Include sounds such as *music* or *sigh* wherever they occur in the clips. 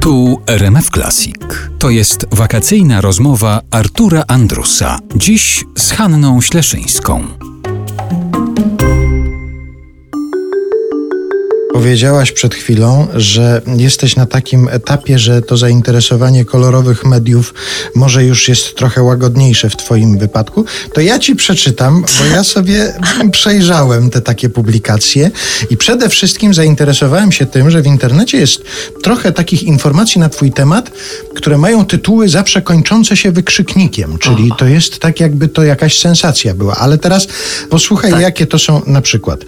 Tu RMF Classic. To jest wakacyjna rozmowa Artura Andrusa. Dziś z Hanną Śleszyńską. Powiedziałaś przed chwilą, że jesteś na takim etapie, że to zainteresowanie kolorowych mediów może już jest trochę łagodniejsze w Twoim wypadku. To ja Ci przeczytam, bo ja sobie *laughs* przejrzałem te takie publikacje i przede wszystkim zainteresowałem się tym, że w internecie jest trochę takich informacji na Twój temat, które mają tytuły zawsze kończące się wykrzyknikiem, czyli to jest tak, jakby to jakaś sensacja była. Ale teraz posłuchaj, jakie to są na przykład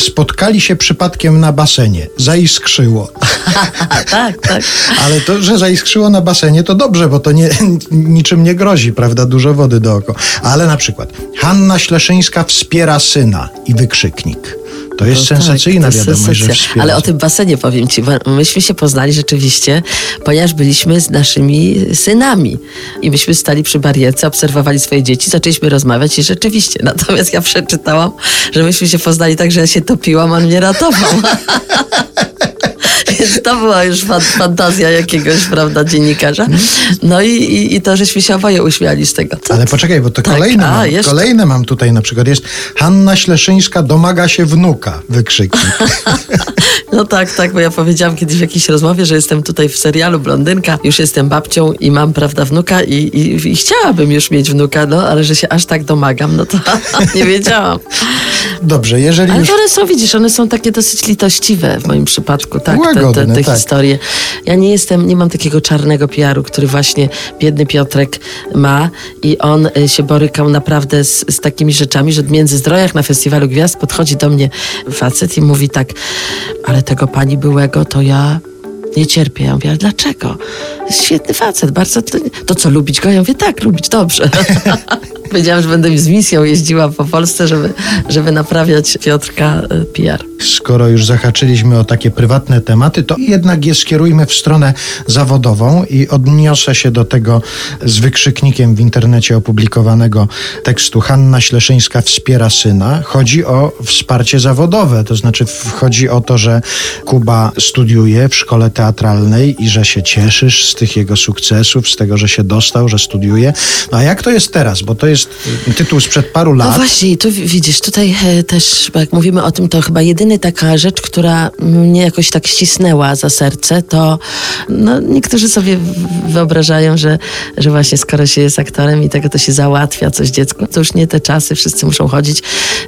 spotkali się przypadkiem na basenie. Zaiskrzyło. *laughs* tak, tak. Ale to, że zaiskrzyło na basenie, to dobrze, bo to nie, *laughs* niczym nie grozi, prawda? Dużo wody dookoła. Ale na przykład Hanna Śleszyńska wspiera syna i wykrzyknik. To jest No sensacyjna tak, wiadomość, że sensacja. wspiera. Ale o tym basenie powiem ci. bo Myśmy się poznali rzeczywiście, ponieważ byliśmy z naszymi synami. I myśmy stali przy barierce, obserwowali swoje dzieci, zaczęliśmy rozmawiać i rzeczywiście. *laughs* Natomiast ja przeczytałam, że myśmy się poznali tak, że ja się topiłam, a on mnie ratował. *laughs* *laughs* To była już fan, fantazja jakiegoś, prawda, dziennikarza. No i, i, i to, żeśmy się oboje uśmiali z tego. Co Ale poczekaj, bo to Tak, kolejne, a, mam, jeszcze. kolejne mam tutaj na przykład. Jest Hanna Śleszyńska domaga się wnuka, wykrzyknik. *laughs* No tak, tak, bo ja powiedziałam kiedyś w jakiejś rozmowie, że jestem tutaj w serialu Blondynka, już jestem babcią i mam, prawda, wnuka i, i, i chciałabym już mieć wnuka, no, ale że się aż tak domagam, no to *laughs* nie wiedziałam. Dobrze, jeżeli Ale już... one są, widzisz, one są takie dosyć litościwe w moim przypadku, tak, te, te, Łagodne, te tak. historie. Ja nie jestem, nie mam takiego czarnego PR-u, który właśnie biedny Piotrek ma i on y, się borykał naprawdę z, z takimi rzeczami, że w Międzyzdrojach na Festiwalu Gwiazd podchodzi do mnie facet i mówi tak, ale tego pani byłego to ja nie cierpię. Ja mówię, ale dlaczego? Świetny facet, bardzo. To, to co, lubić go? Ja mówię, tak, lubić, dobrze. *laughs* Powiedziałam, że będę z misją jeździła po Polsce, żeby, żeby naprawiać Piotrka y, PR. Skoro już zahaczyliśmy o takie prywatne tematy, to jednak je skierujmy w stronę zawodową i odniosę się do tego z wykrzyknikiem w internecie opublikowanego tekstu Hanna Śleszyńska wspiera syna. Chodzi o wsparcie zawodowe, to znaczy chodzi o to, że Kuba studiuje w szkole teatralnej i że się cieszysz z tych jego sukcesów, z tego, że się dostał, że studiuje. No a jak to jest teraz? Bo to jest tytuł sprzed paru No lat. właśnie, i tu wi- widzisz, tutaj e, też, jak mówimy o tym, to chyba jedyna taka rzecz, która mnie jakoś tak ścisnęła za serce, to no, niektórzy sobie wyobrażają, że, że właśnie skoro się jest aktorem i tego to się załatwia coś dziecku, to już nie te czasy, wszyscy muszą chodzić.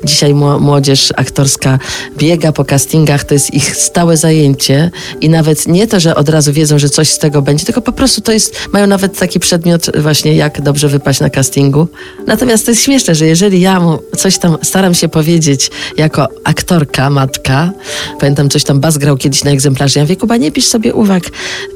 Dzisiaj mło- młodzież aktorska biega po castingach, to jest ich stałe zajęcie i nawet nie to, że od razu wiedzą, że coś z tego będzie, tylko po prostu to jest, mają nawet taki przedmiot właśnie, jak dobrze wypaść na castingu. Natomiast to jest śmieszne, że jeżeli ja mu coś tam staram się powiedzieć jako aktorka, pamiętam coś tam Bas grał kiedyś na egzemplarzu, ja mówię, Kuba, nie pisz sobie uwag,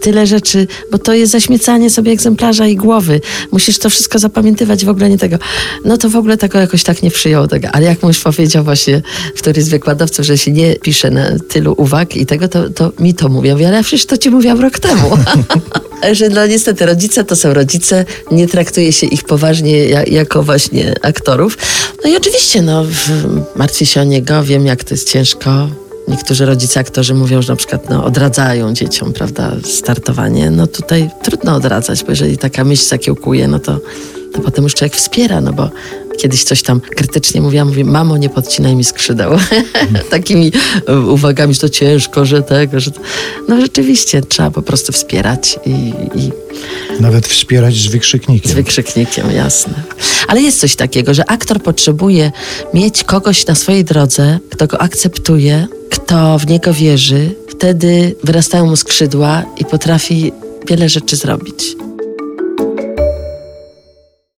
tyle rzeczy, bo to jest zaśmiecanie sobie egzemplarza i głowy. Musisz to wszystko zapamiętywać, w ogóle nie tego. No to w ogóle tego jakoś tak nie przyjął tego. Ale jak mąż powiedział właśnie któryś z wykładowców, że się nie pisze na tylu uwag i tego, to, to mi to mówią. Ja mówię, ale przecież to ci mówiłam rok temu. *laughs* że no niestety rodzice to są rodzice, nie traktuje się ich poważnie ja, jako właśnie aktorów. No i oczywiście, no, martwię się o niego, wiem jak to jest ciężko. Niektórzy rodzice, aktorzy mówią, że na przykład no, odradzają dzieciom, prawda, startowanie. No tutaj trudno odradzać, bo jeżeli taka myśl zakiełkuje, no to, to potem już człowiek wspiera, no bo kiedyś coś tam krytycznie mówiłam, mówię, mamo, nie podcinaj mi skrzydeł. *laughs* Takimi e, uwagami, że to ciężko, że tego, że... to- No rzeczywiście, trzeba po prostu wspierać i, i Nawet wspierać z wykrzyknikiem. z wykrzyknikiem, jasne. Ale jest coś takiego, że aktor potrzebuje mieć kogoś na swojej drodze, kto go akceptuje, kto w niego wierzy. Wtedy wyrastają mu skrzydła i potrafi wiele rzeczy zrobić.